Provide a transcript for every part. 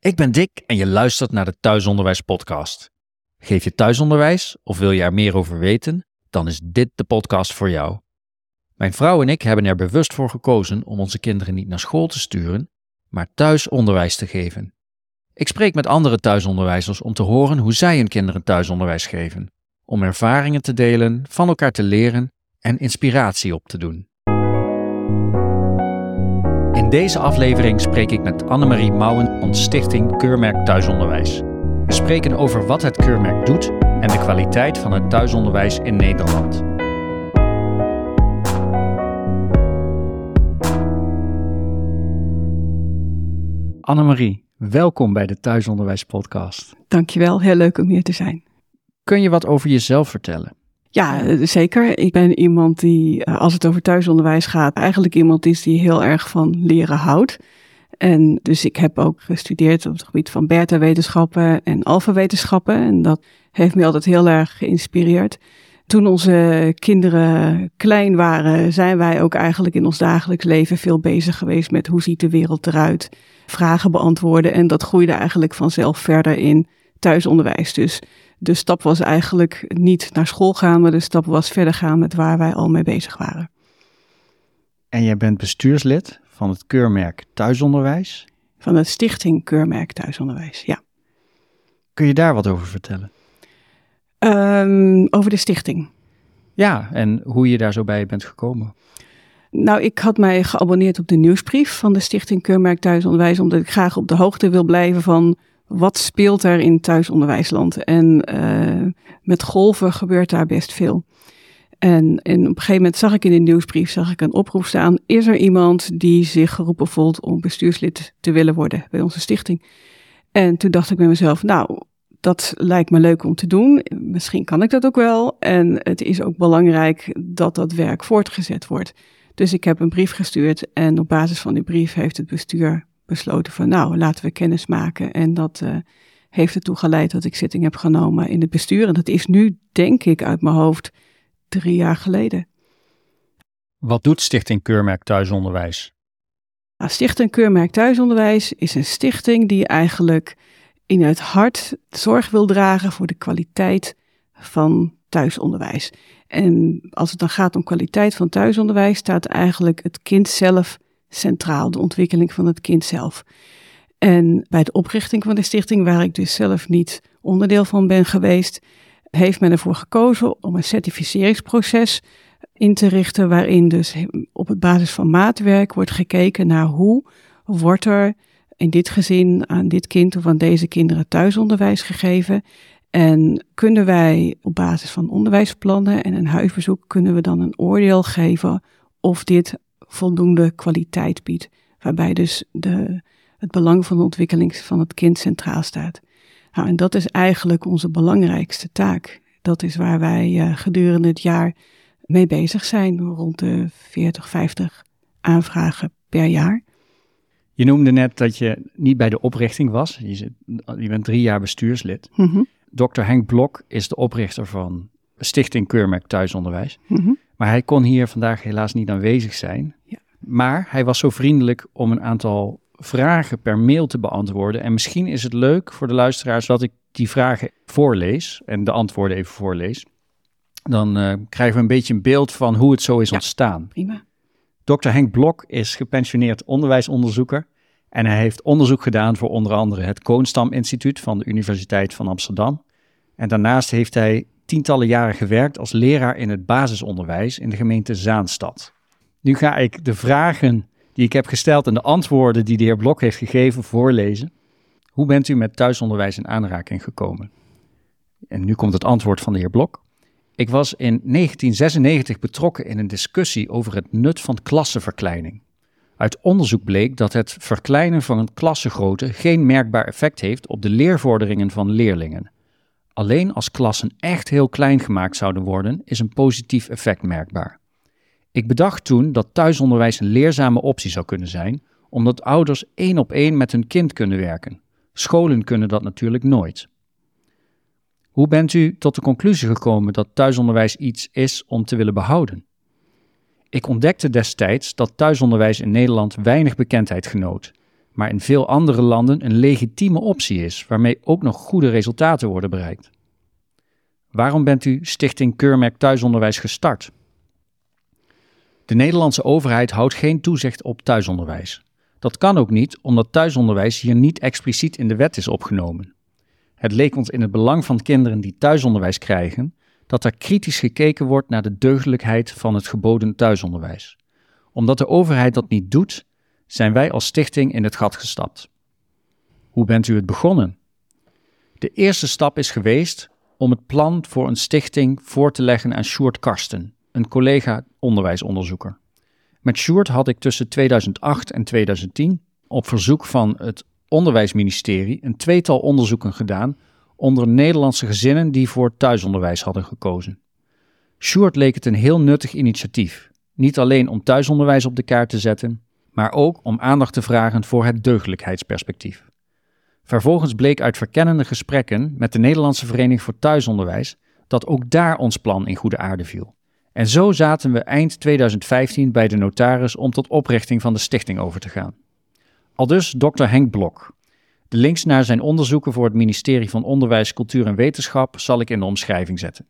Ik ben Dick en je luistert naar de Thuisonderwijs Podcast. Geef je thuisonderwijs of wil je er meer over weten? Dan is dit de podcast voor jou. Mijn vrouw en ik hebben er bewust voor gekozen om onze kinderen niet naar school te sturen, maar thuisonderwijs te geven. Ik spreek met andere thuisonderwijzers om te horen hoe zij hun kinderen thuisonderwijs geven, om ervaringen te delen, van elkaar te leren en inspiratie op te doen. In deze aflevering spreek ik met Annemarie Mouwen van Stichting Keurmerk Thuisonderwijs. We spreken over wat het keurmerk doet en de kwaliteit van het thuisonderwijs in Nederland. Annemarie, welkom bij de Thuisonderwijs Podcast. Dankjewel, heel leuk om hier te zijn. Kun je wat over jezelf vertellen? Ja, eh, zeker. Ik ben iemand die, eh, als het over thuisonderwijs gaat, eigenlijk iemand is die heel erg van leren houdt. En dus ik heb ook gestudeerd op het gebied van beta-wetenschappen en alfa-wetenschappen. En dat heeft me altijd heel erg geïnspireerd. Toen onze kinderen klein waren, zijn wij ook eigenlijk in ons dagelijks leven veel bezig geweest met hoe ziet de wereld eruit, vragen beantwoorden. En dat groeide eigenlijk vanzelf verder in thuisonderwijs. Dus de stap was eigenlijk niet naar school gaan, maar de stap was verder gaan met waar wij al mee bezig waren. En jij bent bestuurslid van het keurmerk Thuisonderwijs? Van de stichting Keurmerk Thuisonderwijs, ja. Kun je daar wat over vertellen? Um, over de stichting. Ja, en hoe je daar zo bij bent gekomen. Nou, ik had mij geabonneerd op de nieuwsbrief van de Stichting Keurmerk Thuisonderwijs, omdat ik graag op de hoogte wil blijven van wat speelt er in thuisonderwijsland. En uh, met golven gebeurt daar best veel. En, en, op een gegeven moment zag ik in de nieuwsbrief zag ik een oproep staan. Is er iemand die zich geroepen voelt om bestuurslid te willen worden bij onze stichting? En toen dacht ik bij mezelf, nou, dat lijkt me leuk om te doen. Misschien kan ik dat ook wel. En het is ook belangrijk dat dat werk voortgezet wordt. Dus ik heb een brief gestuurd en op basis van die brief heeft het bestuur besloten van nou, laten we kennis maken. En dat uh, heeft ertoe geleid dat ik zitting heb genomen in het bestuur. En dat is nu, denk ik, uit mijn hoofd drie jaar geleden. Wat doet Stichting Keurmerk Thuisonderwijs? Nou, stichting Keurmerk Thuisonderwijs is een stichting die eigenlijk in het hart zorg wil dragen voor de kwaliteit van thuisonderwijs. En als het dan gaat om kwaliteit van thuisonderwijs, staat eigenlijk het kind zelf centraal, de ontwikkeling van het kind zelf. En bij de oprichting van de stichting, waar ik dus zelf niet onderdeel van ben geweest, heeft men ervoor gekozen om een certificeringsproces in te richten, waarin dus op het basis van maatwerk wordt gekeken naar hoe wordt er in dit gezin aan dit kind of aan deze kinderen thuisonderwijs gegeven. En kunnen wij op basis van onderwijsplannen en een huisbezoek, kunnen we dan een oordeel geven of dit voldoende kwaliteit biedt. Waarbij dus de, het belang van de ontwikkeling van het kind centraal staat. Nou, en dat is eigenlijk onze belangrijkste taak. Dat is waar wij uh, gedurende het jaar mee bezig zijn. Rond de 40, 50 aanvragen per jaar. Je noemde net dat je niet bij de oprichting was. Je, zit, je bent drie jaar bestuurslid. Mm -hmm. Dr. Henk Blok is de oprichter van Stichting Keurmerk Thuisonderwijs. Mm -hmm. Maar hij kon hier vandaag helaas niet aanwezig zijn. Maar hij was zo vriendelijk om een aantal vragen per mail te beantwoorden. En misschien is het leuk voor de luisteraars dat ik die vragen voorlees en de antwoorden even voorlees. Dan uh, krijgen we een beetje een beeld van hoe het zo is ja, ontstaan. Prima. Dr. Henk Blok is gepensioneerd onderwijsonderzoeker. En hij heeft onderzoek gedaan voor onder andere het Koonstam Instituut van de Universiteit van Amsterdam. En daarnaast heeft hij tientallen jaren gewerkt als leraar in het basisonderwijs in de gemeente Zaanstad. Nu ga ik de vragen die ik heb gesteld en de antwoorden die de heer Blok heeft gegeven voorlezen. Hoe bent u met thuisonderwijs in aanraking gekomen? En nu komt het antwoord van de heer Blok. Ik was in 1996 betrokken in een discussie over het nut van klassenverkleining. Uit onderzoek bleek dat het verkleinen van een klassengrootte geen merkbaar effect heeft op de leervorderingen van leerlingen. Alleen als klassen echt heel klein gemaakt zouden worden, is een positief effect merkbaar. Ik bedacht toen dat thuisonderwijs een leerzame optie zou kunnen zijn, omdat ouders één op één met hun kind kunnen werken. Scholen kunnen dat natuurlijk nooit. Hoe bent u tot de conclusie gekomen dat thuisonderwijs iets is om te willen behouden? Ik ontdekte destijds dat thuisonderwijs in Nederland weinig bekendheid genoot, maar in veel andere landen een legitieme optie is, waarmee ook nog goede resultaten worden bereikt. Waarom bent u Stichting Keurmerk Thuisonderwijs gestart? De Nederlandse overheid houdt geen toezicht op thuisonderwijs. Dat kan ook niet, omdat thuisonderwijs hier niet expliciet in de wet is opgenomen. Het leek ons in het belang van kinderen die thuisonderwijs krijgen, dat er kritisch gekeken wordt naar de deugdelijkheid van het geboden thuisonderwijs. Omdat de overheid dat niet doet, zijn wij als stichting in het gat gestapt. Hoe bent u het begonnen? De eerste stap is geweest om het plan voor een stichting voor te leggen aan Sjoerd Karsten, een collega onderwijsonderzoeker. Met Sjoerd had ik tussen 2008 en 2010 op verzoek van het Onderwijsministerie een tweetal onderzoeken gedaan onder Nederlandse gezinnen die voor thuisonderwijs hadden gekozen. Sjoerd leek het een heel nuttig initiatief, niet alleen om thuisonderwijs op de kaart te zetten, maar ook om aandacht te vragen voor het deugdelijkheidsperspectief. Vervolgens bleek uit verkennende gesprekken met de Nederlandse Vereniging voor Thuisonderwijs dat ook daar ons plan in goede aarde viel. En zo zaten we eind 2015 bij de notaris om tot oprichting van de stichting over te gaan. Aldus Dr. Henk Blok. De links naar zijn onderzoeken voor het ministerie van Onderwijs, Cultuur en Wetenschap zal ik in de omschrijving zetten.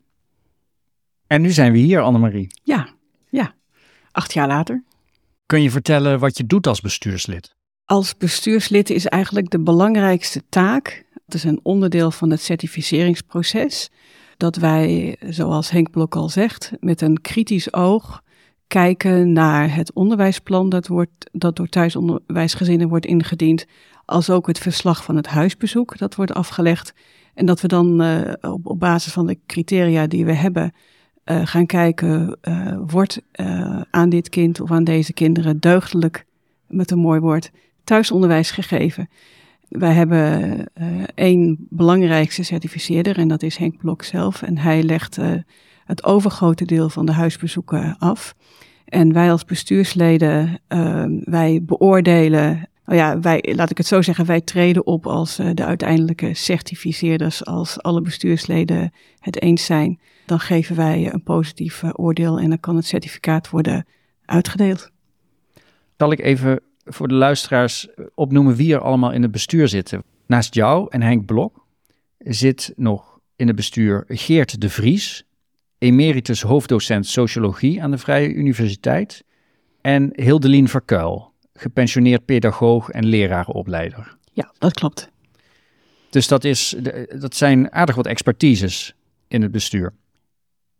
En nu zijn we hier, Annemarie. Ja, ja. Acht jaar later. Kun je vertellen wat je doet als bestuurslid? Als bestuurslid is eigenlijk de belangrijkste taak, het is een onderdeel van het certificeringsproces, dat wij, zoals Henk Blok al zegt, met een kritisch oog kijken naar het onderwijsplan dat, wordt, dat door thuisonderwijsgezinnen wordt ingediend, als ook het verslag van het huisbezoek dat wordt afgelegd. En dat we dan uh, op, op, basis van de criteria die we hebben uh, gaan kijken, uh, wordt aan dit kind of aan deze kinderen deugdelijk, met een mooi woord, thuisonderwijs gegeven. Wij hebben één belangrijkste certificeerder en dat is Henk Blok zelf. En hij legt het overgrote deel van de huisbezoeken af. En wij als bestuursleden, wij beoordelen nou ja, wij, laat ik het zo zeggen, wij treden op als uh, de uiteindelijke certificeerders. Als alle bestuursleden het eens zijn, dan geven wij een positief oordeel en dan kan het certificaat worden uitgedeeld. Zal ik even voor de luisteraars opnoemen wie er allemaal in het bestuur zitten? Naast jou en Henk Blok zit nog in het bestuur Geert de Vries, emeritus hoofddocent sociologie aan de Vrije Universiteit, en Hildelien Verkuil, gepensioneerd pedagoog en lerarenopleider. Ja, dat klopt. Dus dat, is, dat zijn aardig wat expertises in het bestuur.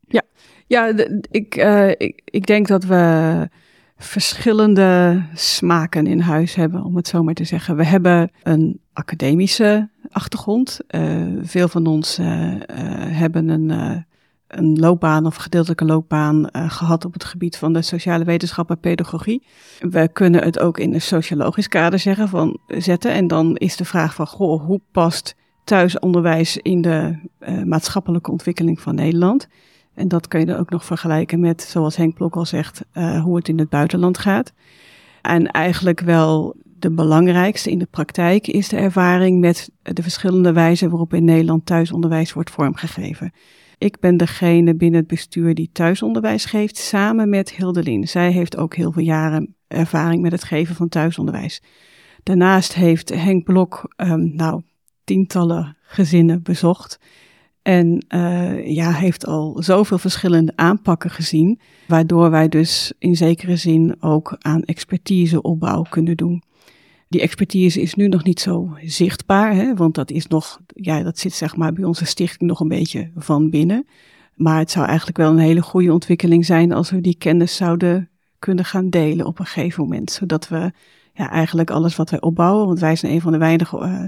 Ja, ja ik, uh, ik, ik denk dat we verschillende smaken in huis hebben, om het zo maar te zeggen. We hebben een academische achtergrond. Uh, veel van ons uh, hebben een een loopbaan of gedeeltelijke loopbaan gehad op het gebied van de sociale wetenschappen pedagogie. We kunnen het ook in een sociologisch kader zeggen van, zetten. En dan is de vraag van, goh, hoe past thuisonderwijs in de maatschappelijke ontwikkeling van Nederland? En dat kun je dan ook nog vergelijken met, zoals Henk Blok al zegt, uh, hoe het in het buitenland gaat. En eigenlijk wel de belangrijkste in de praktijk is de ervaring met de verschillende wijzen waarop in Nederland thuisonderwijs wordt vormgegeven. Ik ben degene binnen het bestuur die thuisonderwijs geeft, samen met Hildelien. Zij heeft ook heel veel jaren ervaring met het geven van thuisonderwijs. Daarnaast heeft Henk Blok, um, nou, tientallen gezinnen bezocht. En uh, ja, heeft al zoveel verschillende aanpakken gezien, waardoor wij dus in zekere zin ook aan expertiseopbouw kunnen doen. Die expertise is nu nog niet zo zichtbaar, hè, want dat is nog, ja, dat zit zeg maar bij onze stichting nog een beetje van binnen. Maar het zou eigenlijk wel een hele goede ontwikkeling zijn als we die kennis zouden kunnen gaan delen op een gegeven moment. Zodat we ja, eigenlijk alles wat wij opbouwen, want wij zijn een van de weinige uh,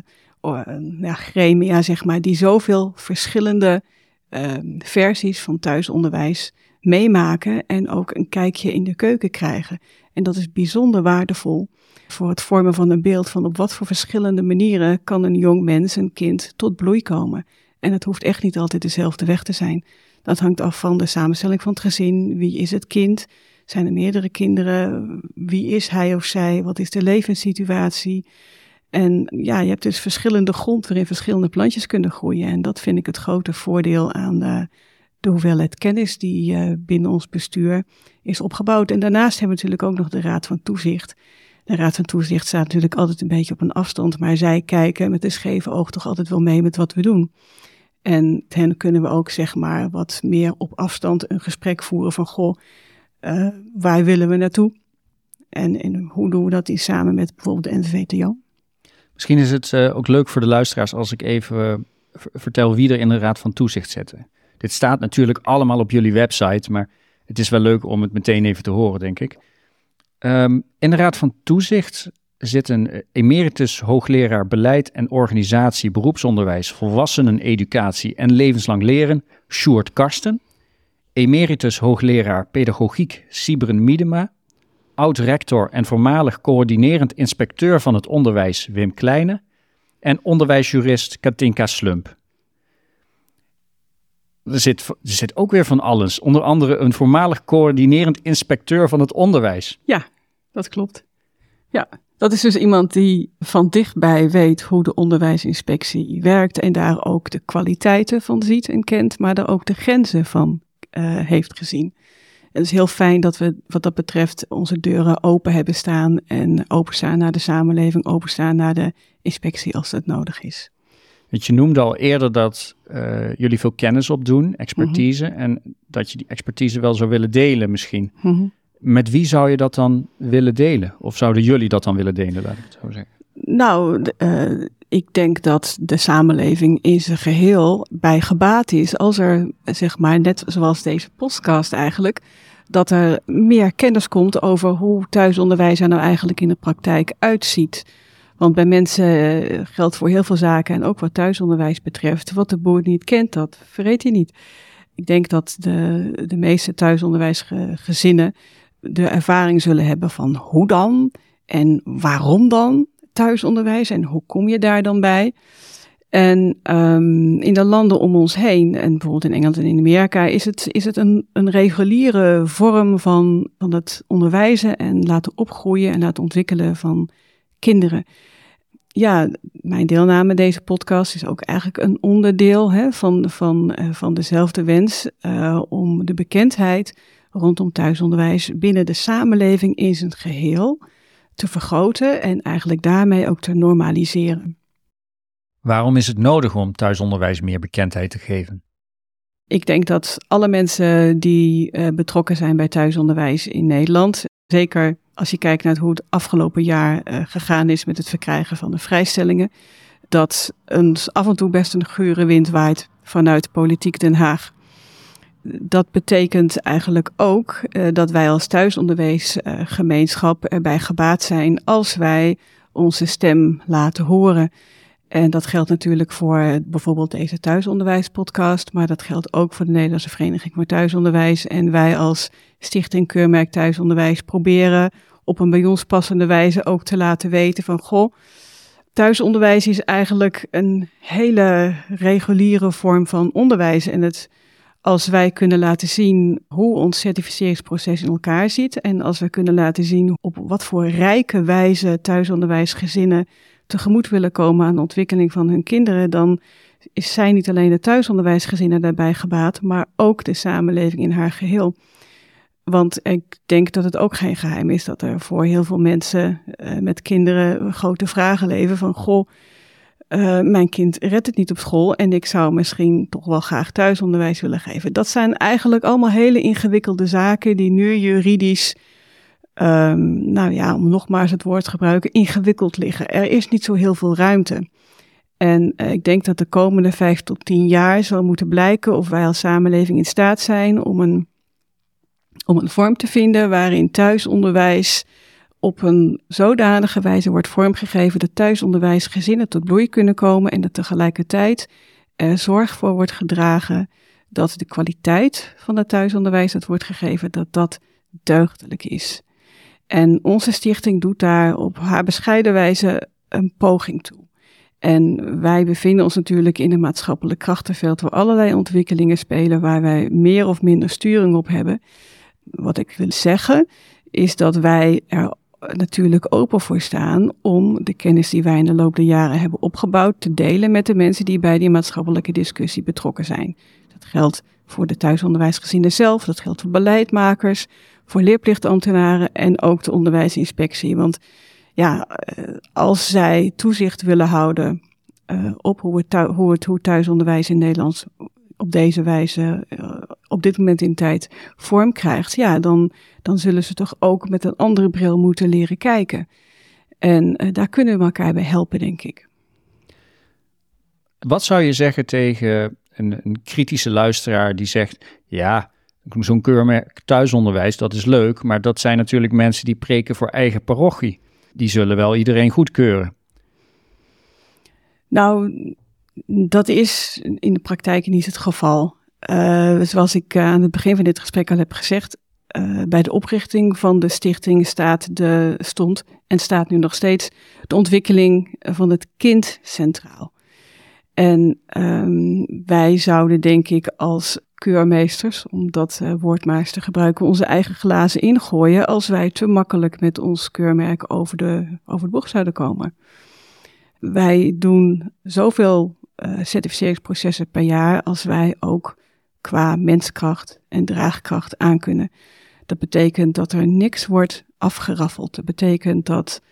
ja, gremia, zeg maar, die zoveel verschillende uh, versies van thuisonderwijs meemaken en ook een kijkje in de keuken krijgen. En dat is bijzonder waardevol voor het vormen van een beeld van op wat voor verschillende manieren kan een jong mens, een kind, tot bloei komen. En het hoeft echt niet altijd dezelfde weg te zijn. Dat hangt af van de samenstelling van het gezin. Wie is het kind? Zijn er meerdere kinderen? Wie is hij of zij? Wat is de levenssituatie? En ja, je hebt dus verschillende grond waarin verschillende plantjes kunnen groeien. En dat vind ik het grote voordeel aan de, de hoeveelheid kennis die uh, binnen ons bestuur is opgebouwd. En daarnaast hebben we natuurlijk ook nog de Raad van Toezicht De Raad van Toezicht staat natuurlijk altijd een beetje op een afstand, maar zij kijken met een scheve oog toch altijd wel mee met wat we doen. En hen kunnen we ook zeg maar wat meer op afstand een gesprek voeren van goh, uh, waar willen we naartoe? En, en, hoe doen we dat in samen met bijvoorbeeld de NVTO? Misschien is het uh, ook leuk voor de luisteraars als ik even uh, vertel wie er in de Raad van Toezicht zitten. Dit staat natuurlijk allemaal op jullie website, maar het is wel leuk om het meteen even te horen, denk ik. Um, in de Raad van Toezicht zit een emeritus hoogleraar beleid en organisatie beroepsonderwijs, volwassenen educatie en levenslang leren, Sjoerd Karsten. Emeritus hoogleraar pedagogiek Sibren Miedema. Oud-rector en voormalig coördinerend inspecteur van het onderwijs Wim Kleine. En onderwijsjurist Katinka Slump. Er zit, er zit ook weer van alles. Onder andere een voormalig coördinerend inspecteur van het onderwijs. Ja, dat klopt. Ja, dat is dus iemand die van dichtbij weet hoe de onderwijsinspectie werkt en daar ook de kwaliteiten van ziet en kent, maar daar ook de grenzen van uh, heeft gezien. Het is heel fijn dat we wat dat betreft onze deuren open hebben staan en openstaan naar de samenleving, openstaan naar de inspectie als dat nodig is. Want je noemde al eerder dat uh, jullie veel kennis opdoen, expertise, mm -hmm. en dat je die expertise wel zou willen delen misschien. Mm -hmm. Met wie zou je dat dan willen delen? Of zouden jullie dat dan willen delen, laat ik het zo zeggen? Nou, uh, ik denk dat de samenleving in zijn geheel bij gebaat is als er, zeg maar, net zoals deze podcast eigenlijk, dat er meer kennis komt over hoe thuisonderwijs er nou eigenlijk in de praktijk uitziet. Want bij mensen geldt voor heel veel zaken en ook wat thuisonderwijs betreft, wat de boer niet kent, dat verreet hij niet. Ik denk dat de, de meeste thuisonderwijsgezinnen de ervaring zullen hebben van hoe dan en waarom dan thuisonderwijs en hoe kom je daar dan bij? En um, in de landen om ons heen, en bijvoorbeeld in Engeland en in Amerika, is het, is het een, een reguliere vorm van, van het onderwijzen en laten opgroeien en laten ontwikkelen van kinderen. Ja, mijn deelname deze podcast is ook eigenlijk een onderdeel hè, van, van, uh, van dezelfde wens uh, om de bekendheid rondom thuisonderwijs binnen de samenleving in zijn geheel te vergroten en eigenlijk daarmee ook te normaliseren. Waarom is het nodig om thuisonderwijs meer bekendheid te geven? Ik denk dat alle mensen die uh, betrokken zijn bij thuisonderwijs in Nederland, zeker als je kijkt naar hoe het afgelopen jaar uh, gegaan is met het verkrijgen van de vrijstellingen, dat een, af en toe best een gure wind waait vanuit politiek Den Haag dat betekent eigenlijk ook uh, dat wij als thuisonderwijsgemeenschap uh, erbij gebaat zijn als wij onze stem laten horen. En dat geldt natuurlijk voor bijvoorbeeld deze thuisonderwijspodcast, maar dat geldt ook voor de Nederlandse Vereniging voor Thuisonderwijs. En wij als Stichting Keurmerk Thuisonderwijs proberen op een bij ons passende wijze ook te laten weten van goh, thuisonderwijs is eigenlijk een hele reguliere vorm van onderwijs en het als wij kunnen laten zien hoe ons certificeringsproces in elkaar zit en als we kunnen laten zien op wat voor rijke wijze thuisonderwijsgezinnen tegemoet willen komen aan de ontwikkeling van hun kinderen, dan zijn niet alleen de thuisonderwijsgezinnen daarbij gebaat, maar ook de samenleving in haar geheel. Want ik denk dat het ook geen geheim is dat er voor heel veel mensen uh, met kinderen grote vragen leven van goh, uh, mijn kind redt het niet op school en ik zou misschien toch wel graag thuisonderwijs willen geven. Dat zijn eigenlijk allemaal hele ingewikkelde zaken die nu juridisch, um, nou ja, om nogmaals het woord te gebruiken, ingewikkeld liggen. Er is niet zo heel veel ruimte. En uh, ik denk dat de komende vijf tot tien jaar zal moeten blijken of wij als samenleving in staat zijn om een, om een vorm te vinden waarin thuisonderwijs op een zodanige wijze wordt vormgegeven dat thuisonderwijs gezinnen tot bloei kunnen komen en dat tegelijkertijd er zorg voor wordt gedragen dat de kwaliteit van het thuisonderwijs dat wordt gegeven, dat dat deugdelijk is. En onze stichting doet daar op haar bescheiden wijze een poging toe. En wij bevinden ons natuurlijk in een maatschappelijk krachtenveld waar allerlei ontwikkelingen spelen, waar wij meer of minder sturing op hebben. Wat ik wil zeggen, is dat wij er natuurlijk open voor staan om de kennis die wij in de loop der jaren hebben opgebouwd te delen met de mensen die bij die maatschappelijke discussie betrokken zijn. Dat geldt voor de thuisonderwijsgezinnen zelf, dat geldt voor beleidmakers, voor leerplichtambtenaren en ook de onderwijsinspectie. Want ja, als zij toezicht willen houden op hoe het, hoe het hoe thuisonderwijs in Nederland op deze wijze op dit moment in tijd vorm krijgt, ja, dan, dan zullen ze toch ook met een andere bril moeten leren kijken. En daar kunnen we elkaar bij helpen, denk ik. Wat zou je zeggen tegen een, een kritische luisteraar die zegt: Ja, zo'n keurmerk thuisonderwijs, dat is leuk, maar dat zijn natuurlijk mensen die preken voor eigen parochie. Die zullen wel iedereen goedkeuren. Nou, dat is in de praktijk niet het geval. Uh, zoals ik uh, aan het begin van dit gesprek al heb gezegd, uh, bij de oprichting van de stichting staat de, stond en staat nu nog steeds de ontwikkeling van het kind centraal. En um, wij zouden, denk ik, als keurmeesters, om dat woord maar eens te gebruiken, onze eigen glazen ingooien als wij te makkelijk met ons keurmerk over de, over de bocht zouden komen. Wij doen zoveel certificeringsprocessen per jaar als wij ook qua menskracht en draagkracht aankunnen. Dat betekent dat er niks wordt afgeraffeld. Dat betekent dat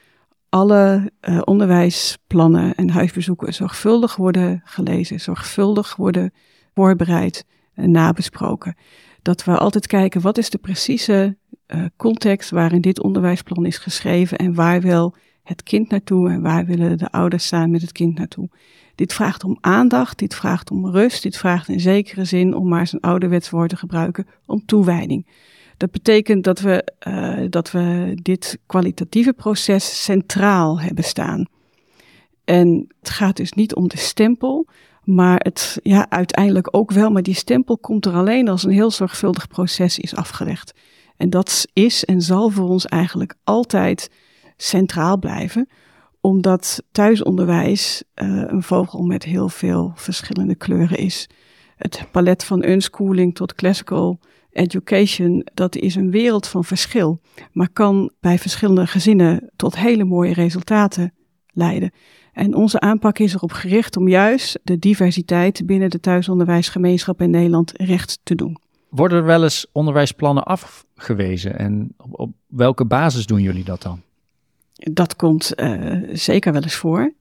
alle uh, onderwijsplannen en huisbezoeken zorgvuldig worden gelezen, zorgvuldig worden voorbereid en nabesproken. Dat we altijd kijken wat is de precieze uh, context waarin dit onderwijsplan is geschreven en waar wil het kind naartoe en waar willen de ouders staan met het kind naartoe. Dit vraagt om aandacht, dit vraagt om rust, dit vraagt in zekere zin, om maar zijn ouderwets woord te gebruiken, om toewijding. Dat betekent dat we, uh, dat we dit kwalitatieve proces centraal hebben staan. En het gaat dus niet om de stempel, maar het, ja, uiteindelijk ook wel. Maar die stempel komt er alleen als een heel zorgvuldig proces is afgelegd. En dat is en zal voor ons eigenlijk altijd centraal blijven, omdat thuisonderwijs uh, een vogel met heel veel verschillende kleuren is. Het palet van unschooling tot classical education, dat is een wereld van verschil, maar kan bij verschillende gezinnen tot hele mooie resultaten leiden. En onze aanpak is erop gericht om juist de diversiteit binnen de thuisonderwijsgemeenschap in Nederland recht te doen. Worden er wel eens onderwijsplannen afgewezen en op welke basis doen jullie dat dan? Dat komt uh, zeker wel eens voor.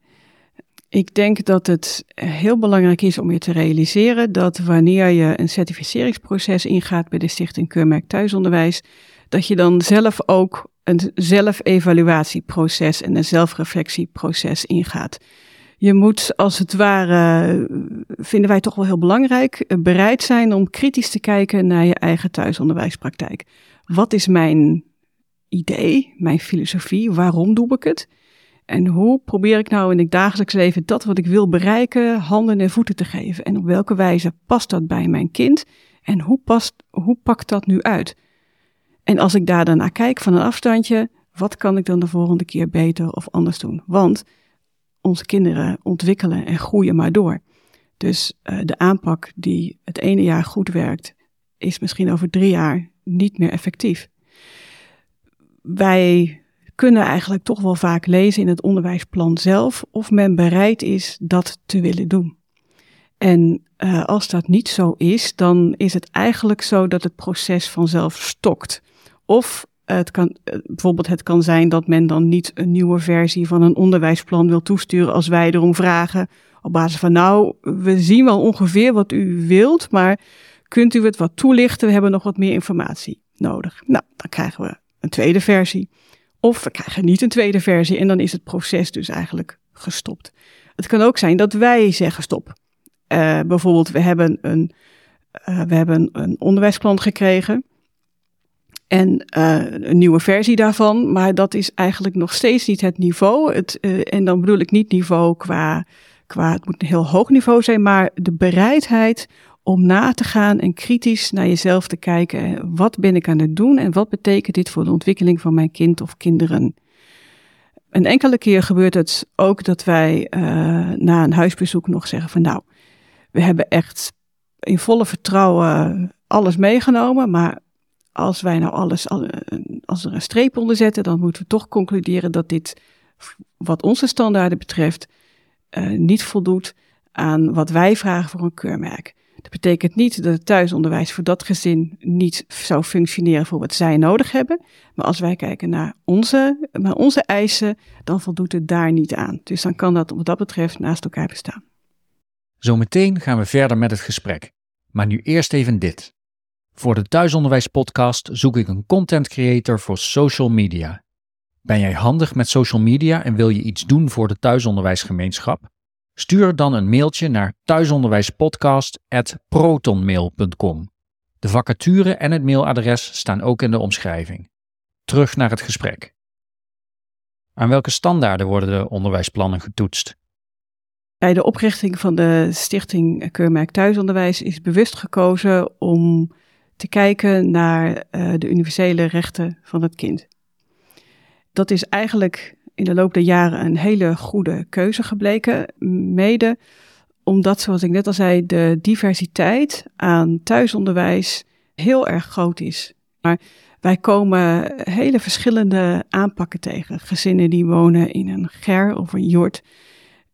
Ik denk dat het heel belangrijk is om je te realiseren dat wanneer je een certificeringsproces ingaat bij de Stichting Keurmerk Thuisonderwijs, dat je dan zelf ook een zelfevaluatieproces en een zelfreflectieproces ingaat. Je moet als het ware, vinden wij toch wel heel belangrijk, bereid zijn om kritisch te kijken naar je eigen thuisonderwijspraktijk. Wat is mijn idee, mijn filosofie? Waarom doe ik het? En hoe probeer ik nou in het dagelijks leven dat wat ik wil bereiken, handen en voeten te geven? En op welke wijze past dat bij mijn kind? En hoe, past, hoe pakt dat nu uit? En als ik daar dan naar kijk van een afstandje, wat kan ik dan de volgende keer beter of anders doen? Want onze kinderen ontwikkelen en groeien maar door. Dus uh, de aanpak die het ene jaar goed werkt, is misschien over drie jaar niet meer effectief. Wij kunnen eigenlijk toch wel vaak lezen in het onderwijsplan zelf of men bereid is dat te willen doen. En uh, als dat niet zo is, dan is het eigenlijk zo dat het proces vanzelf stokt. Of het kan, eh, bijvoorbeeld het kan zijn dat men dan niet een nieuwe versie van een onderwijsplan wil toesturen als wij erom vragen. Op basis van nou, we zien wel ongeveer wat u wilt, maar kunt u het wat toelichten? We hebben nog wat meer informatie nodig. Nou, dan krijgen we een tweede versie. Of we krijgen niet een tweede versie en dan is het proces dus eigenlijk gestopt. Het kan ook zijn dat wij zeggen stop. Uh, bijvoorbeeld, we hebben een, uh, we hebben een onderwijsplan gekregen. En uh, een nieuwe versie daarvan, maar dat is eigenlijk nog steeds niet het niveau. Het, en dan bedoel ik niet niveau qua, qua, het moet een heel hoog niveau zijn, maar de bereidheid om na te gaan en kritisch naar jezelf te kijken. Wat ben ik aan het doen en wat betekent dit voor de ontwikkeling van mijn kind of kinderen? Een enkele keer gebeurt het ook dat wij uh, na een huisbezoek nog zeggen van nou, we hebben echt in volle vertrouwen alles meegenomen, maar als wij nou alles, als er een streep onder zetten, dan moeten we toch concluderen dat dit, wat onze standaarden betreft, uh, niet voldoet aan wat wij vragen voor een keurmerk. Dat betekent niet dat het thuisonderwijs voor dat gezin niet zou functioneren voor wat zij nodig hebben. Maar als wij kijken naar onze, naar onze eisen, dan voldoet het daar niet aan. Dus dan kan dat wat dat betreft naast elkaar bestaan. Zometeen gaan we verder met het gesprek. Maar nu eerst even dit. Voor de Thuisonderwijs-podcast zoek ik een content creator voor social media. Ben jij handig met social media en wil je iets doen voor de thuisonderwijsgemeenschap? Stuur dan een mailtje naar thuisonderwijspodcast.protonmail.com. De vacature en het mailadres staan ook in de omschrijving. Terug naar het gesprek. Aan welke standaarden worden de onderwijsplannen getoetst? Bij de oprichting van de Stichting Keurmerk Thuisonderwijs is bewust gekozen om te kijken naar uh, de universele rechten van het kind. Dat is eigenlijk in de loop der jaren een hele goede keuze gebleken. Mede omdat, zoals ik net al zei, de diversiteit aan thuisonderwijs heel erg groot is. Maar wij komen hele verschillende aanpakken tegen. Gezinnen die wonen in een ger of een jort.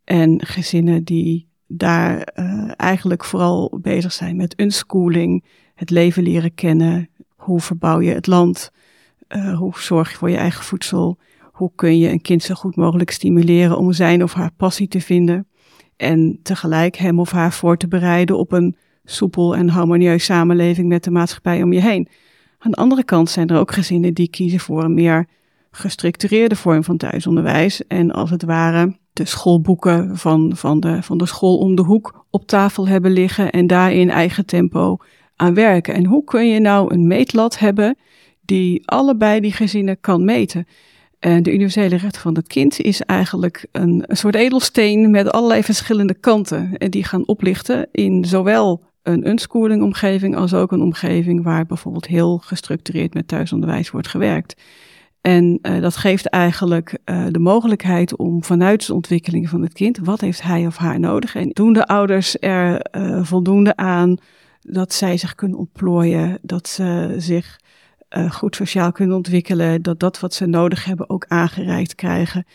En gezinnen die daar uh, eigenlijk vooral bezig zijn met unschooling, het leven leren kennen. Hoe verbouw je het land? Uh, hoe zorg je voor je eigen voedsel? Hoe kun je een kind zo goed mogelijk stimuleren om zijn of haar passie te vinden? En tegelijk hem of haar voor te bereiden op een soepel en harmonieus samenleving met de maatschappij om je heen. Aan de andere kant zijn er ook gezinnen die kiezen voor een meer gestructureerde vorm van thuisonderwijs. En als het ware de schoolboeken van, van, de, van de school om de hoek op tafel hebben liggen en daar in eigen tempo aan werken. En hoe kun je nou een meetlat hebben die allebei die gezinnen kan meten? En de universele rechten van het kind is eigenlijk een, soort edelsteen met allerlei verschillende kanten. En die gaan oplichten in zowel een unschooling omgeving als ook een omgeving waar bijvoorbeeld heel gestructureerd met thuisonderwijs wordt gewerkt. En uh, dat geeft eigenlijk de mogelijkheid om vanuit de ontwikkeling van het kind, wat heeft hij of haar nodig? En doen de ouders er voldoende aan dat zij zich kunnen ontplooien, dat ze zich goed sociaal kunnen ontwikkelen, dat dat wat ze nodig hebben ook aangereikt krijgen.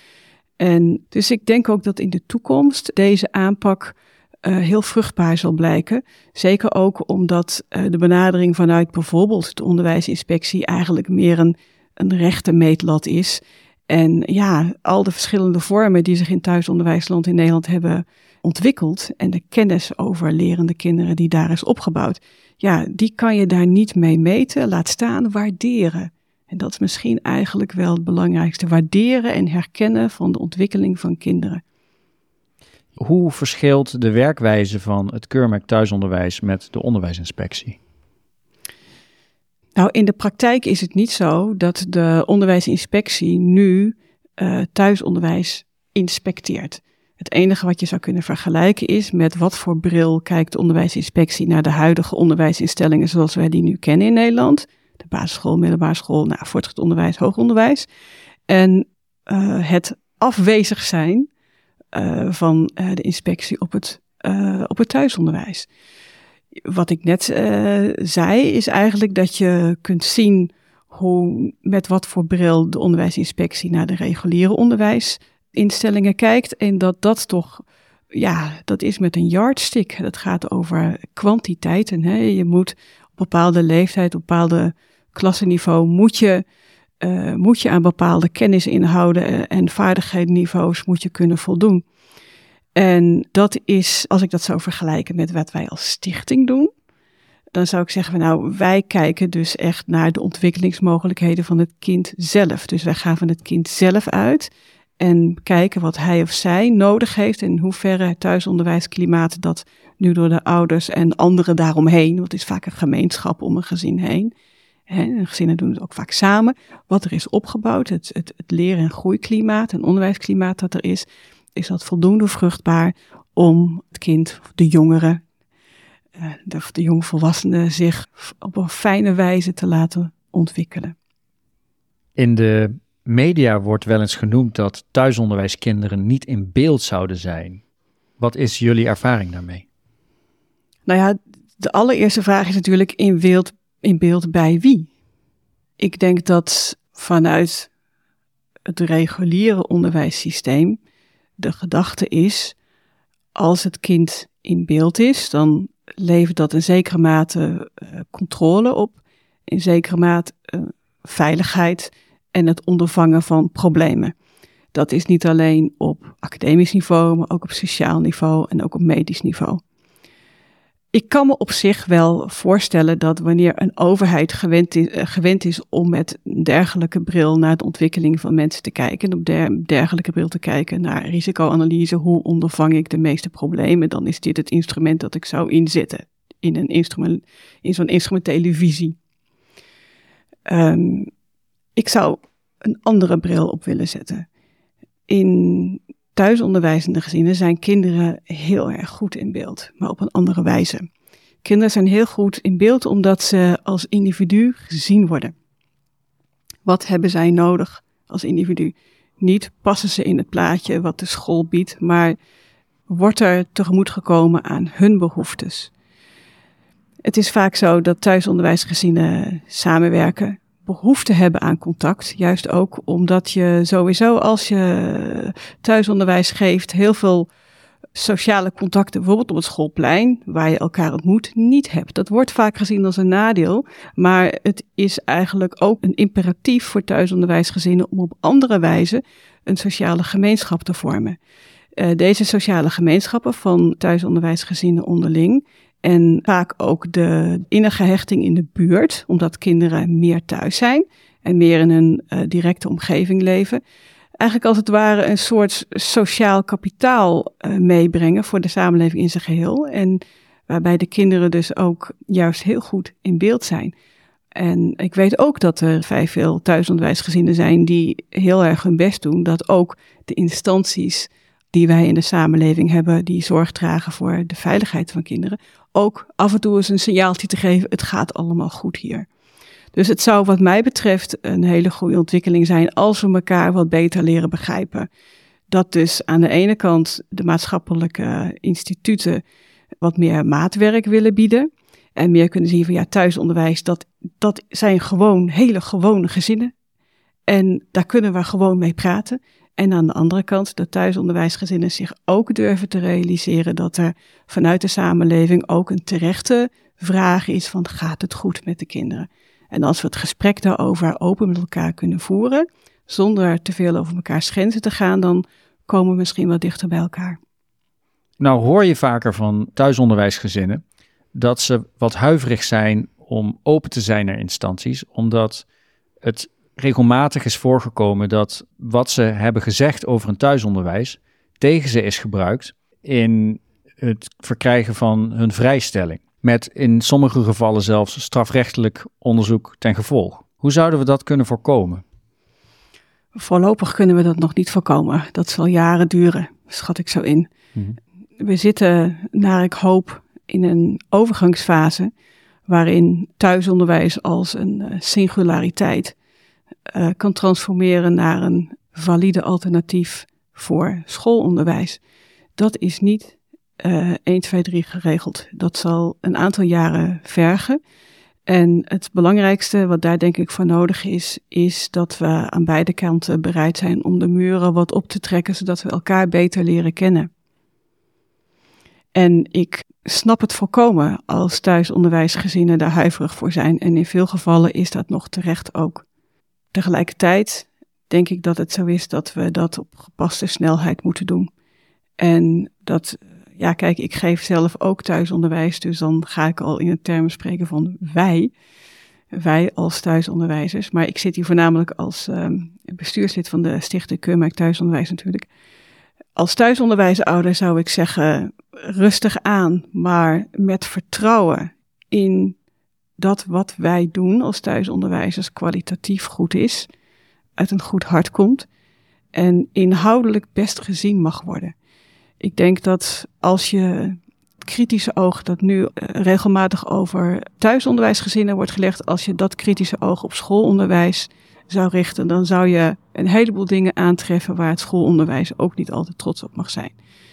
En dus ik denk ook dat in de toekomst deze aanpak heel vruchtbaar zal blijken. Zeker ook omdat de benadering vanuit bijvoorbeeld de onderwijsinspectie eigenlijk meer een een rechte meetlat is. En ja, al de verschillende vormen die zich in thuisonderwijsland in Nederland hebben ontwikkeld en de kennis over lerende kinderen die daar is opgebouwd, ja, die kan je daar niet mee meten, laat staan waarderen. En dat is misschien eigenlijk wel het belangrijkste, waarderen en herkennen van de ontwikkeling van kinderen. Hoe verschilt de werkwijze van het keurmerk thuisonderwijs met de onderwijsinspectie? Nou, in de praktijk is het niet zo dat de onderwijsinspectie nu uh, thuisonderwijs inspecteert. Het enige wat je zou kunnen vergelijken is met wat voor bril kijkt de onderwijsinspectie naar de huidige onderwijsinstellingen zoals wij die nu kennen in Nederland. De basisschool, middelbare school, nou, voortgezet onderwijs, hoger onderwijs. En uh, het afwezig zijn uh, van de inspectie op het, op het thuisonderwijs wat ik net zei, is eigenlijk dat je kunt zien hoe, met wat voor bril de onderwijsinspectie naar de reguliere onderwijsinstellingen kijkt. En dat dat toch, ja, dat is met een yardstick. Dat gaat over kwantiteiten. Hè. Je moet op bepaalde leeftijd, op bepaalde klassenniveau, moet je, uh, moet je aan bepaalde kennisinhouden en vaardigheidsniveaus moet je kunnen voldoen. En dat is, als ik dat zou vergelijken met wat wij als stichting doen, dan zou ik zeggen, nou, wij kijken dus echt naar de ontwikkelingsmogelijkheden van het kind zelf. Dus wij gaan van het kind zelf uit en kijken wat hij of zij nodig heeft en in hoeverre het thuisonderwijsklimaat dat nu door de ouders en anderen daaromheen, want het is vaak een gemeenschap om een gezin heen. en gezinnen doen het ook vaak samen. Wat er is opgebouwd, het, het, het leren- en groeiklimaat en onderwijsklimaat dat er is is dat voldoende vruchtbaar om het kind, de jongere, eh, de, de jongvolwassene zich op een fijne wijze te laten ontwikkelen. In de media wordt wel eens genoemd dat thuisonderwijskinderen niet in beeld zouden zijn. Wat is jullie ervaring daarmee? Nou ja, de allereerste vraag is natuurlijk in beeld, in beeld bij wie? Ik denk dat vanuit het reguliere onderwijssysteem de gedachte is, als het kind in beeld is, dan levert dat in zekere mate uh, controle op, in zekere mate uh, veiligheid en het ondervangen van problemen. Dat is niet alleen op academisch niveau, maar ook op sociaal niveau en ook op medisch niveau. Ik kan me op zich wel voorstellen dat wanneer een overheid gewend is, uh, gewend is om met een dergelijke bril naar de ontwikkeling van mensen te kijken, en op der, dergelijke bril te kijken naar risicoanalyse, hoe ondervang ik de meeste problemen, dan is dit het instrument dat ik zou inzetten in, een instrument, in zo'n instrumentele visie. Um, ik zou een andere bril op willen zetten. In thuisonderwijzende gezinnen zijn kinderen heel erg goed in beeld, maar op een andere wijze. Kinderen zijn heel goed in beeld omdat ze als individu gezien worden. Wat hebben zij nodig als individu? Niet passen ze in het plaatje wat de school biedt, maar wordt er tegemoet gekomen aan hun behoeftes. Het is vaak zo dat thuisonderwijsgezinnen samenwerken, behoefte hebben aan contact. Juist ook omdat je sowieso als je thuisonderwijs geeft heel veel sociale contacten, bijvoorbeeld op het schoolplein, waar je elkaar ontmoet, niet hebt. Dat wordt vaak gezien als een nadeel, maar het is eigenlijk ook een imperatief voor thuisonderwijsgezinnen om op andere wijze een sociale gemeenschap te vormen. Uh, deze sociale gemeenschappen van thuisonderwijsgezinnen onderling en vaak ook de innige hechting in de buurt, omdat kinderen meer thuis zijn en meer in een uh, directe omgeving leven. Eigenlijk als het ware een soort sociaal kapitaal uh, meebrengen voor de samenleving in zijn geheel. En waarbij de kinderen dus ook juist heel goed in beeld zijn. En ik weet ook dat er vrij veel thuisonderwijsgezinnen zijn die heel erg hun best doen. Dat ook de instanties die wij in de samenleving hebben, die zorg dragen voor de veiligheid van kinderen, ook af en toe eens een signaaltje te geven, het gaat allemaal goed hier. Dus het zou wat mij betreft een hele goede ontwikkeling zijn als we elkaar wat beter leren begrijpen. Dat dus aan de ene kant de maatschappelijke instituten wat meer maatwerk willen bieden. En meer kunnen zien van ja, thuisonderwijs, dat, dat zijn gewoon hele gewone gezinnen. En daar kunnen we gewoon mee praten. En aan de andere kant dat thuisonderwijsgezinnen zich ook durven te realiseren dat er vanuit de samenleving ook een terechte vraag is van gaat het goed met de kinderen? En als we het gesprek daarover open met elkaar kunnen voeren, zonder te veel over elkaar grenzen te gaan, dan komen we misschien wat dichter bij elkaar. Nou hoor je vaker van thuisonderwijsgezinnen dat ze wat huiverig zijn om open te zijn naar instanties, omdat het regelmatig is voorgekomen dat wat ze hebben gezegd over een thuisonderwijs tegen ze is gebruikt in het verkrijgen van hun vrijstelling. Met in sommige gevallen zelfs strafrechtelijk onderzoek ten gevolg. Hoe zouden we dat kunnen voorkomen? Voorlopig kunnen we dat nog niet voorkomen. Dat zal jaren duren, schat ik zo in. Mhm. We zitten, naar ik hoop, in een overgangsfase waarin thuisonderwijs als een eh, singulariteit uh, kan transformeren naar een valide alternatief voor schoolonderwijs. Dat is niet uh, 1, 2, 3 geregeld. Dat zal een aantal jaren vergen. En het belangrijkste wat daar denk ik voor nodig is, is dat we aan beide kanten bereid zijn om de muren wat op te trekken, zodat we elkaar beter leren kennen. En ik snap het volkomen als thuisonderwijsgezinnen daar huiverig voor zijn. En in veel gevallen is dat nog terecht ook. Tegelijkertijd denk ik dat het zo is dat we dat op gepaste snelheid moeten doen. En dat, ja, kijk, ik geef zelf ook thuisonderwijs, dus dan ga ik al in het termen spreken van wij. Wij als thuisonderwijzers. Maar ik zit hier voornamelijk als um, bestuurslid van de Stichting Keurmerk Thuisonderwijs natuurlijk. Als thuisonderwijsouder zou ik zeggen, rustig aan, maar met vertrouwen in dat wat wij doen als thuisonderwijzers kwalitatief goed is, uit een goed hart komt en inhoudelijk best gezien mag worden. Ik denk dat als je kritische oog dat nu eh, regelmatig over thuisonderwijsgezinnen wordt gelegd, als je dat kritische oog op schoolonderwijs zou richten, dan zou je een heleboel dingen aantreffen waar het schoolonderwijs ook niet altijd trots op mag zijn.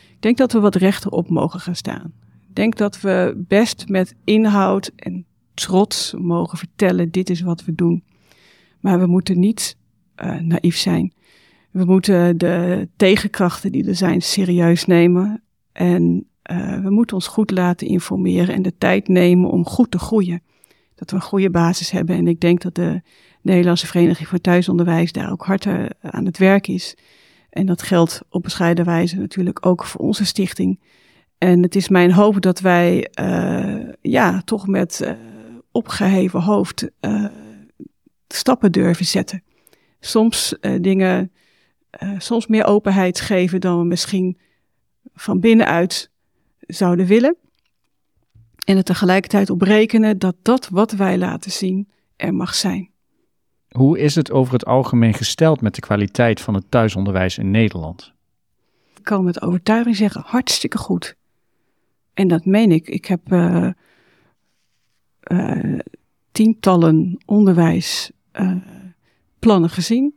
Ik denk dat we wat rechter op mogen gaan staan. Ik denk dat we best met inhoud en trots mogen vertellen, dit is wat we doen. Maar we moeten niet uh, naïef zijn. We moeten de tegenkrachten die er zijn serieus nemen. En uh, we moeten ons goed laten informeren en de tijd nemen om goed te groeien. Dat we een goede basis hebben. En ik denk dat de Nederlandse Vereniging voor Thuisonderwijs daar ook hard uh, aan het werk is. En dat geldt op bescheiden wijze natuurlijk ook voor onze stichting. En het is mijn hoop dat wij ja, toch met opgeheven hoofd stappen durven zetten. Soms dingen, soms meer openheid geven dan we misschien van binnenuit zouden willen. En er tegelijkertijd op rekenen dat dat wat wij laten zien er mag zijn. Hoe is het over het algemeen gesteld met de kwaliteit van het thuisonderwijs in Nederland? Ik kan met overtuiging zeggen, hartstikke goed. En dat meen ik. Ik heb uh, uh, tientallen onderwijsplannen gezien.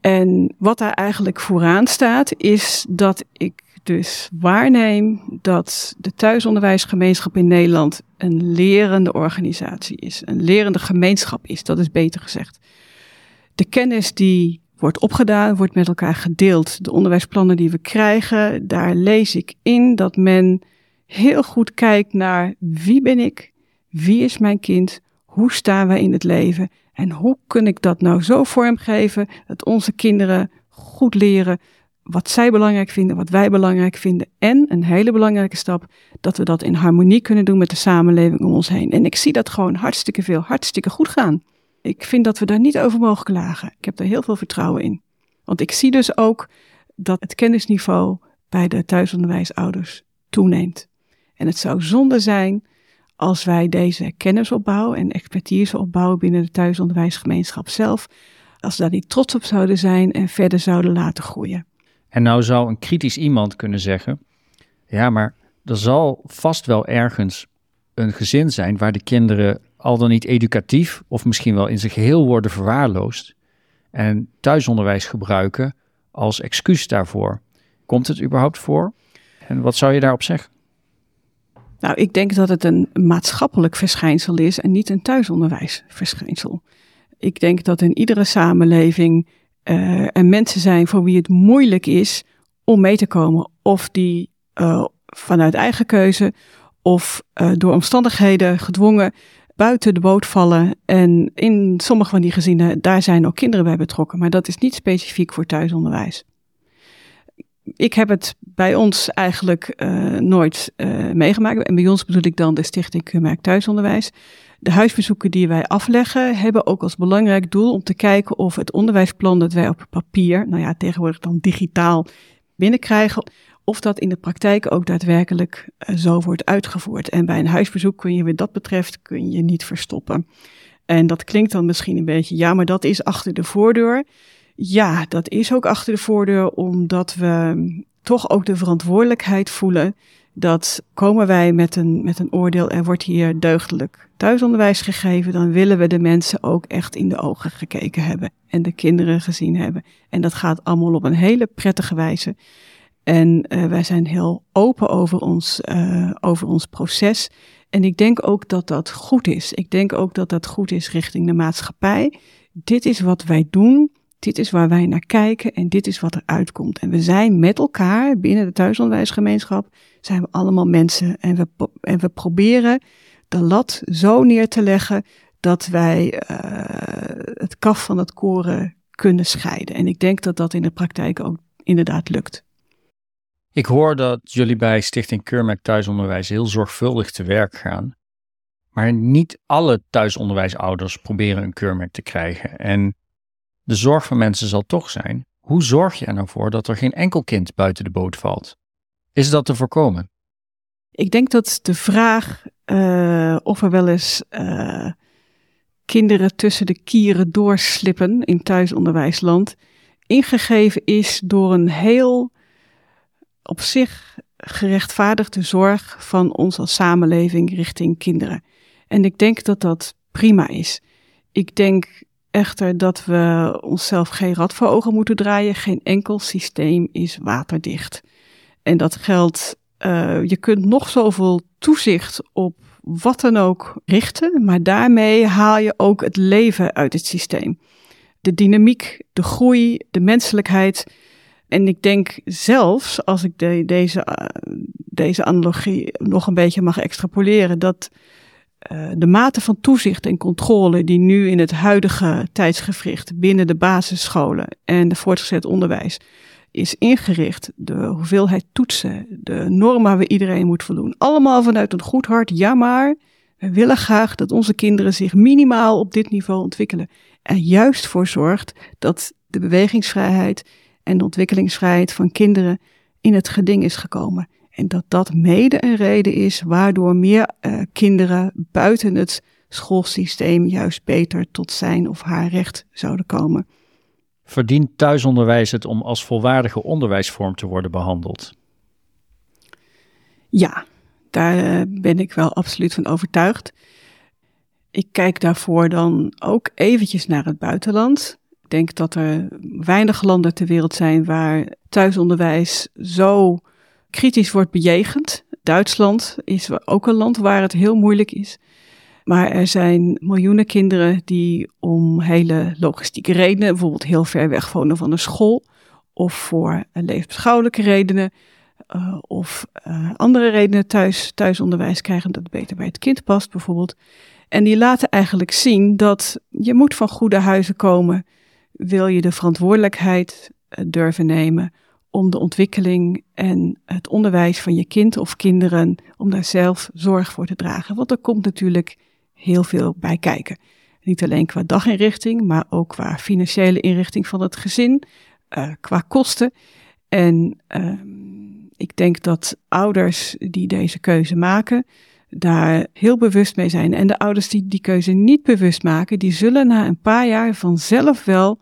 En wat daar eigenlijk vooraan staat, is dat ik dus waarneem dat de thuisonderwijsgemeenschap in Nederland een lerende organisatie is, een lerende gemeenschap is, dat is beter gezegd. De kennis die wordt opgedaan, wordt met elkaar gedeeld. De onderwijsplannen die we krijgen, daar lees ik in dat men heel goed kijkt naar wie ben ik, wie is mijn kind, hoe staan wij in het leven en hoe kun ik dat nou zo vormgeven dat onze kinderen goed leren wat zij belangrijk vinden, wat wij belangrijk vinden. En een hele belangrijke stap, dat we dat in harmonie kunnen doen met de samenleving om ons heen. En ik zie dat gewoon hartstikke veel, hartstikke goed gaan. Ik vind dat we daar niet over mogen klagen. Ik heb daar heel veel vertrouwen in. Want ik zie dus ook dat het kennisniveau bij de thuisonderwijsouders toeneemt. En het zou zonde zijn als wij deze kennisopbouw en expertise opbouwen binnen de thuisonderwijsgemeenschap zelf, als we daar niet trots op zouden zijn en verder zouden laten groeien. En nou zou een kritisch iemand kunnen zeggen: ja, maar er zal vast wel ergens een gezin zijn waar de kinderen al dan niet educatief of misschien wel in zijn geheel worden verwaarloosd en thuisonderwijs gebruiken als excuus daarvoor. Komt het überhaupt voor? En wat zou je daarop zeggen? Nou, ik denk dat het een maatschappelijk verschijnsel is en niet een thuisonderwijsverschijnsel. Ik denk dat in iedere samenleving uh, er mensen zijn voor wie het moeilijk is om mee te komen. Of die uh, vanuit eigen keuze of uh, door omstandigheden gedwongen buiten de boot vallen. En in sommige van die gezinnen, daar zijn ook kinderen bij betrokken. Maar dat is niet specifiek voor thuisonderwijs. Ik heb het bij ons eigenlijk nooit meegemaakt. En bij ons bedoel ik dan de Stichting Keurmerk Thuisonderwijs. De huisbezoeken die wij afleggen hebben ook als belangrijk doel om te kijken of het onderwijsplan dat wij op papier, nou ja, tegenwoordig dan digitaal binnenkrijgen, of dat in de praktijk ook daadwerkelijk uh, zo wordt uitgevoerd. En bij een huisbezoek kun je wat dat betreft kun je niet verstoppen. En dat klinkt dan misschien een beetje, ja, maar dat is achter de voordeur. Ja, dat is ook achter de voordeur, omdat we toch ook de verantwoordelijkheid voelen dat komen wij met een, met een oordeel, er wordt hier deugdelijk thuisonderwijs gegeven, dan willen we de mensen ook echt in de ogen gekeken hebben en de kinderen gezien hebben. En dat gaat allemaal op een hele prettige wijze. En uh, wij zijn heel open over ons, uh, over ons proces. En ik denk ook dat dat goed is. Ik denk ook dat dat goed is richting de maatschappij. Dit is wat wij doen. Dit is waar wij naar kijken en dit is wat er uitkomt. En we zijn met elkaar binnen de thuisonderwijsgemeenschap, zijn we allemaal mensen. En we, en we proberen de lat zo neer te leggen dat wij uh, het kaf van het koren kunnen scheiden. En ik denk dat dat in de praktijk ook inderdaad lukt. Ik hoor dat jullie bij Stichting Keurmerk Thuisonderwijs heel zorgvuldig te werk gaan. Maar niet alle thuisonderwijsouders proberen een keurmerk te krijgen. En de zorg van mensen zal toch zijn: hoe zorg je er nou voor dat er geen enkel kind buiten de boot valt? Is dat te voorkomen? Ik denk dat de vraag uh, of er wel eens uh, kinderen tussen de kieren doorslippen in thuisonderwijsland, ingegeven is door een heel op zich gerechtvaardigde zorg van ons als samenleving richting kinderen. En ik denk dat dat prima is. Ik denk echter dat we onszelf geen rad voor ogen moeten draaien. Geen enkel systeem is waterdicht. En dat geldt, uh, je kunt nog zoveel toezicht op wat dan ook richten, maar daarmee haal je ook het leven uit het systeem. De dynamiek, de groei, de menselijkheid. En ik denk zelfs, als ik de, deze, uh, deze analogie nog een beetje mag extrapoleren, dat uh, de mate van toezicht en controle die nu in het huidige tijdsgevricht binnen de basisscholen en de voortgezet onderwijs is ingericht, de hoeveelheid toetsen, de normen waar we iedereen moet voldoen, allemaal vanuit een goed hart, ja maar, we willen graag dat onze kinderen zich minimaal op dit niveau ontwikkelen. Er juist voor zorgt dat de bewegingsvrijheid en de ontwikkelingsvrijheid van kinderen in het geding is gekomen. En dat dat mede een reden is waardoor meer uh, kinderen buiten het schoolsysteem juist beter tot zijn of haar recht zouden komen. Verdient thuisonderwijs het om als volwaardige onderwijsvorm te worden behandeld? Ja, daar eh, ben ik wel absoluut van overtuigd. Ik kijk daarvoor dan ook eventjes naar het buitenland. Ik denk dat er weinig landen ter wereld zijn waar thuisonderwijs zo kritisch wordt bejegend. Duitsland is ook een land waar het heel moeilijk is. Maar er zijn miljoenen kinderen die om hele logistieke redenen, bijvoorbeeld heel ver weg wonen van een school, of voor levensbeschouwelijke redenen, uh, of uh, andere redenen thuis, thuisonderwijs krijgen dat beter bij het kind past, bijvoorbeeld. En die laten eigenlijk zien dat je moet van goede huizen komen, wil je de verantwoordelijkheid uh, durven nemen om de ontwikkeling en het onderwijs van je kind of kinderen, om daar zelf zorg voor te dragen. Want er komt natuurlijk heel veel bij kijken. Niet alleen qua daginrichting, maar ook qua financiële inrichting van het gezin, uh, qua kosten. En uh, ik denk dat ouders die deze keuze maken, daar heel bewust mee zijn. En de ouders die die keuze niet bewust maken, die zullen na een paar jaar vanzelf wel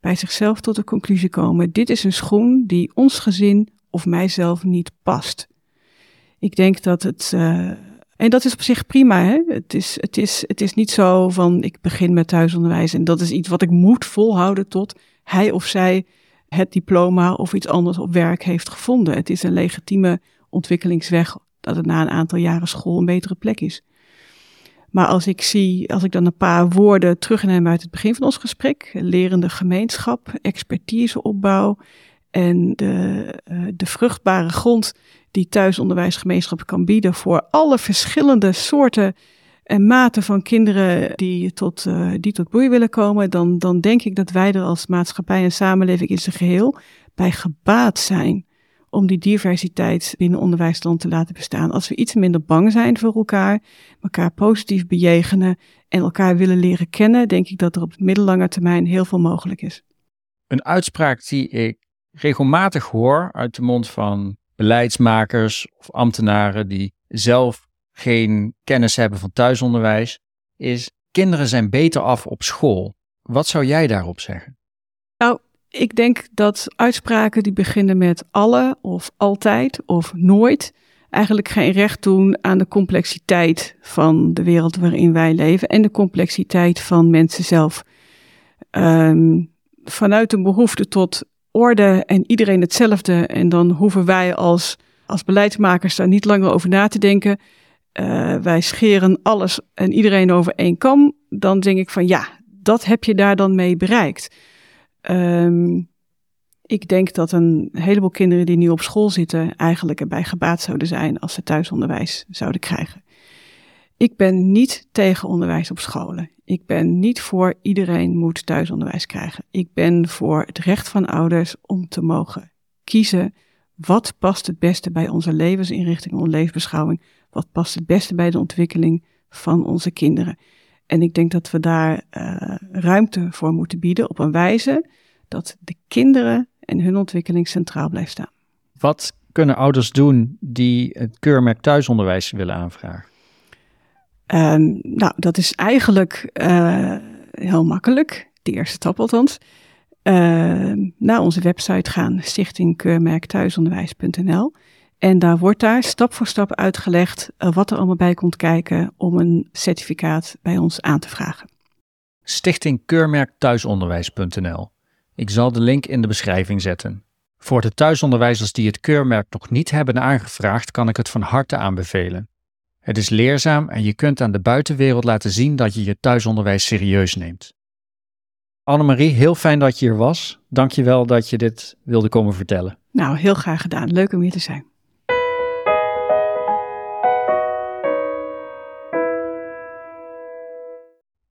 bij zichzelf tot de conclusie komen: dit is een schoen die ons gezin of mijzelf niet past. Ik denk dat het. Uh, en dat is op zich prima. Hè? Het, is, het, is, het is niet zo van ik begin met thuisonderwijs en dat is iets wat ik moet volhouden tot hij of zij het diploma of iets anders op werk heeft gevonden. Het is een legitieme ontwikkelingsweg dat het na een aantal jaren school een betere plek is. Maar als ik zie, als ik dan een paar woorden terugneem uit het begin van ons gesprek, lerende gemeenschap, expertiseopbouw en de, uh, de vruchtbare grond die thuisonderwijsgemeenschap kan bieden voor alle verschillende soorten en maten van kinderen die tot, uh, die tot bloei willen komen, dan, dan denk ik dat wij er als maatschappij en samenleving in zijn geheel bij gebaat zijn om die diversiteit binnen onderwijsland te laten bestaan. Als we iets minder bang zijn voor elkaar, elkaar positief bejegenen en elkaar willen leren kennen, denk ik dat er op middellange termijn heel veel mogelijk is. Een uitspraak die ik regelmatig hoor uit de mond van beleidsmakers of ambtenaren die zelf geen kennis hebben van thuisonderwijs, is kinderen zijn beter af op school. Wat zou jij daarop zeggen? Nou, ik denk dat uitspraken die beginnen met alle of altijd of nooit eigenlijk geen recht doen aan de complexiteit van de wereld waarin wij leven en de complexiteit van mensen zelf. Um, vanuit een behoefte tot orde en iedereen hetzelfde en dan hoeven wij als, als beleidsmakers daar niet langer over na te denken. Uh, wij scheren alles en iedereen over één kam. Dan denk ik van ja, dat heb je daar dan mee bereikt. Um, ik denk dat een heleboel kinderen die nu op school zitten eigenlijk erbij gebaat zouden zijn als ze thuisonderwijs zouden krijgen. Ik ben niet tegen onderwijs op scholen. Ik ben niet voor iedereen moet thuisonderwijs krijgen. Ik ben voor het recht van ouders om te mogen kiezen wat past het beste bij onze levensinrichting, onze levensbeschouwing. Wat past het beste bij de ontwikkeling van onze kinderen. En ik denk dat we daar uh, ruimte voor moeten bieden op een wijze dat de kinderen en hun ontwikkeling centraal blijft staan. Wat kunnen ouders doen die het keurmerk thuisonderwijs willen aanvragen? Um, nou, dat is eigenlijk uh, heel makkelijk. De eerste stap althans. Uh, naar onze website gaan, stichtingkeurmerkthuisonderwijs.nl. En daar wordt daar stap voor stap uitgelegd uh, wat er allemaal bij komt kijken om een certificaat bij ons aan te vragen. Stichtingkeurmerkthuisonderwijs.nl. Ik zal de link in de beschrijving zetten. Voor de thuisonderwijzers die het keurmerk nog niet hebben aangevraagd, kan ik het van harte aanbevelen. Het is leerzaam en je kunt aan de buitenwereld laten zien dat je je thuisonderwijs serieus neemt. Annemarie, heel fijn dat je hier was. Dank je wel dat je dit wilde komen vertellen. Nou, heel graag gedaan. Leuk om hier te zijn.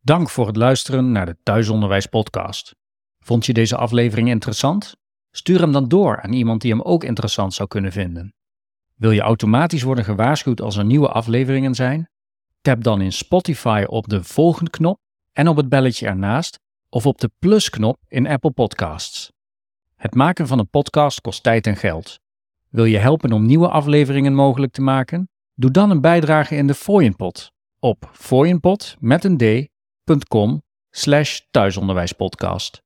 Dank voor het luisteren naar de Thuisonderwijs Podcast. Vond je deze aflevering interessant? Stuur hem dan door aan iemand die hem ook interessant zou kunnen vinden. Wil je automatisch worden gewaarschuwd als er nieuwe afleveringen zijn? Tap dan in Spotify op de volgende knop en op het belletje ernaast of op de plusknop in Apple Podcasts. Het maken van een podcast kost tijd en geld. Wil je helpen om nieuwe afleveringen mogelijk te maken? Doe dan een bijdrage in de Fooienpot op fooienpot met een d.com slash thuisonderwijspodcast.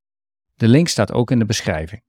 De link staat ook in de beschrijving.